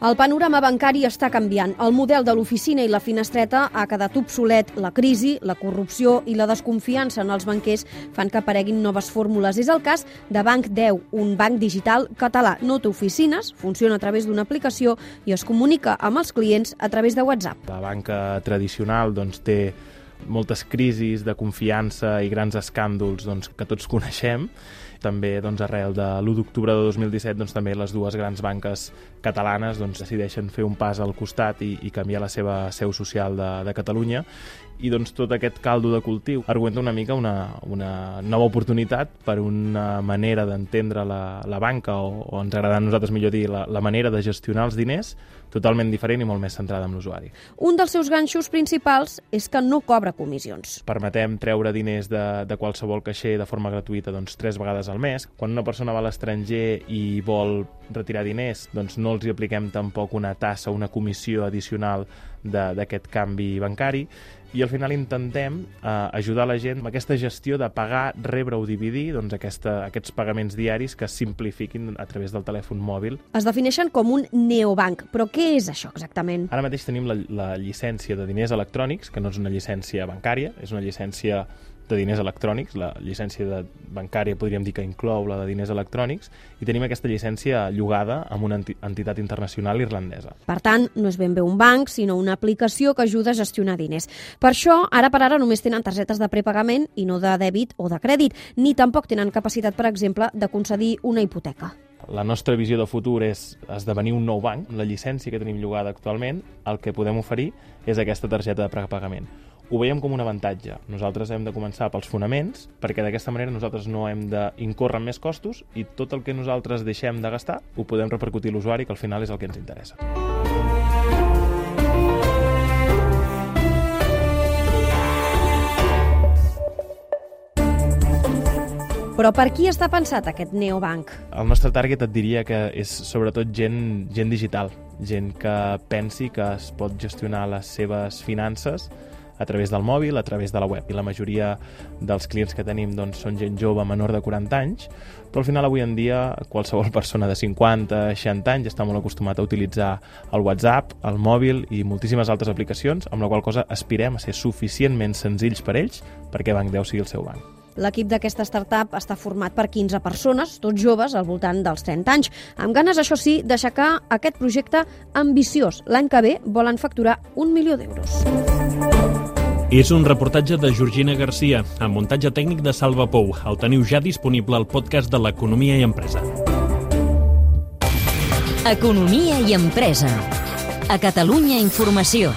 El panorama bancari està canviant. El model de l'oficina i la finestreta ha quedat obsolet. La crisi, la corrupció i la desconfiança en els banquers fan que apareguin noves fórmules. És el cas de Banc 10, un banc digital català. No té oficines, funciona a través d'una aplicació i es comunica amb els clients a través de WhatsApp. La banca tradicional doncs, té moltes crisis de confiança i grans escàndols doncs, que tots coneixem també doncs, arrel de l'1 d'octubre de 2017 doncs, també les dues grans banques catalanes doncs, decideixen fer un pas al costat i, i canviar la seva seu social de, de Catalunya i doncs tot aquest caldo de cultiu argumenta una mica una, una nova oportunitat per una manera d'entendre la, la banca o, o ens agrada a nosaltres millor dir la, la manera de gestionar els diners totalment diferent i molt més centrada en l'usuari. Un dels seus ganxos principals és que no cobra comissions. Permetem treure diners de, de qualsevol caixer de forma gratuïta doncs, tres vegades al mes. Quan una persona va a l'estranger i vol retirar diners, doncs no els hi apliquem tampoc una tassa, una comissió addicional d'aquest canvi bancari i al final intentem eh, ajudar la gent amb aquesta gestió de pagar, rebre o dividir doncs, aquesta, aquests pagaments diaris que simplifiquin a través del telèfon mòbil. Es defineixen com un neobanc, però què és això exactament? Ara mateix tenim la, la llicència de diners electrònics, que no és una llicència bancària, és una llicència de diners electrònics, la llicència de bancària podríem dir que inclou la de diners electrònics, i tenim aquesta llicència llogada amb una entitat internacional irlandesa. Per tant, no és ben bé un banc, sinó una aplicació que ajuda a gestionar diners. Per això, ara per ara només tenen targetes de prepagament i no de dèbit o de crèdit, ni tampoc tenen capacitat, per exemple, de concedir una hipoteca. La nostra visió de futur és esdevenir un nou banc. La llicència que tenim llogada actualment, el que podem oferir és aquesta targeta de prepagament ho veiem com un avantatge. Nosaltres hem de començar pels fonaments, perquè d'aquesta manera nosaltres no hem d'incórrer més costos i tot el que nosaltres deixem de gastar ho podem repercutir a l'usuari, que al final és el que ens interessa. Però per qui està pensat aquest neobanc? El nostre target et diria que és sobretot gent, gent digital, gent que pensi que es pot gestionar les seves finances a través del mòbil, a través de la web. I la majoria dels clients que tenim doncs, són gent jove menor de 40 anys, però al final avui en dia qualsevol persona de 50, 60 anys està molt acostumat a utilitzar el WhatsApp, el mòbil i moltíssimes altres aplicacions, amb la qual cosa aspirem a ser suficientment senzills per ells perquè Banc 10 sigui el seu banc. L'equip d'aquesta startup està format per 15 persones, tots joves, al voltant dels 30 anys, amb ganes, això sí, d'aixecar aquest projecte ambiciós. L'any que ve volen facturar un milió d'euros. És un reportatge de Georgina Garcia, amb muntatge tècnic de Salva Pou. El teniu ja disponible al podcast de l'Economia i Empresa. Economia i Empresa. A Catalunya Informació.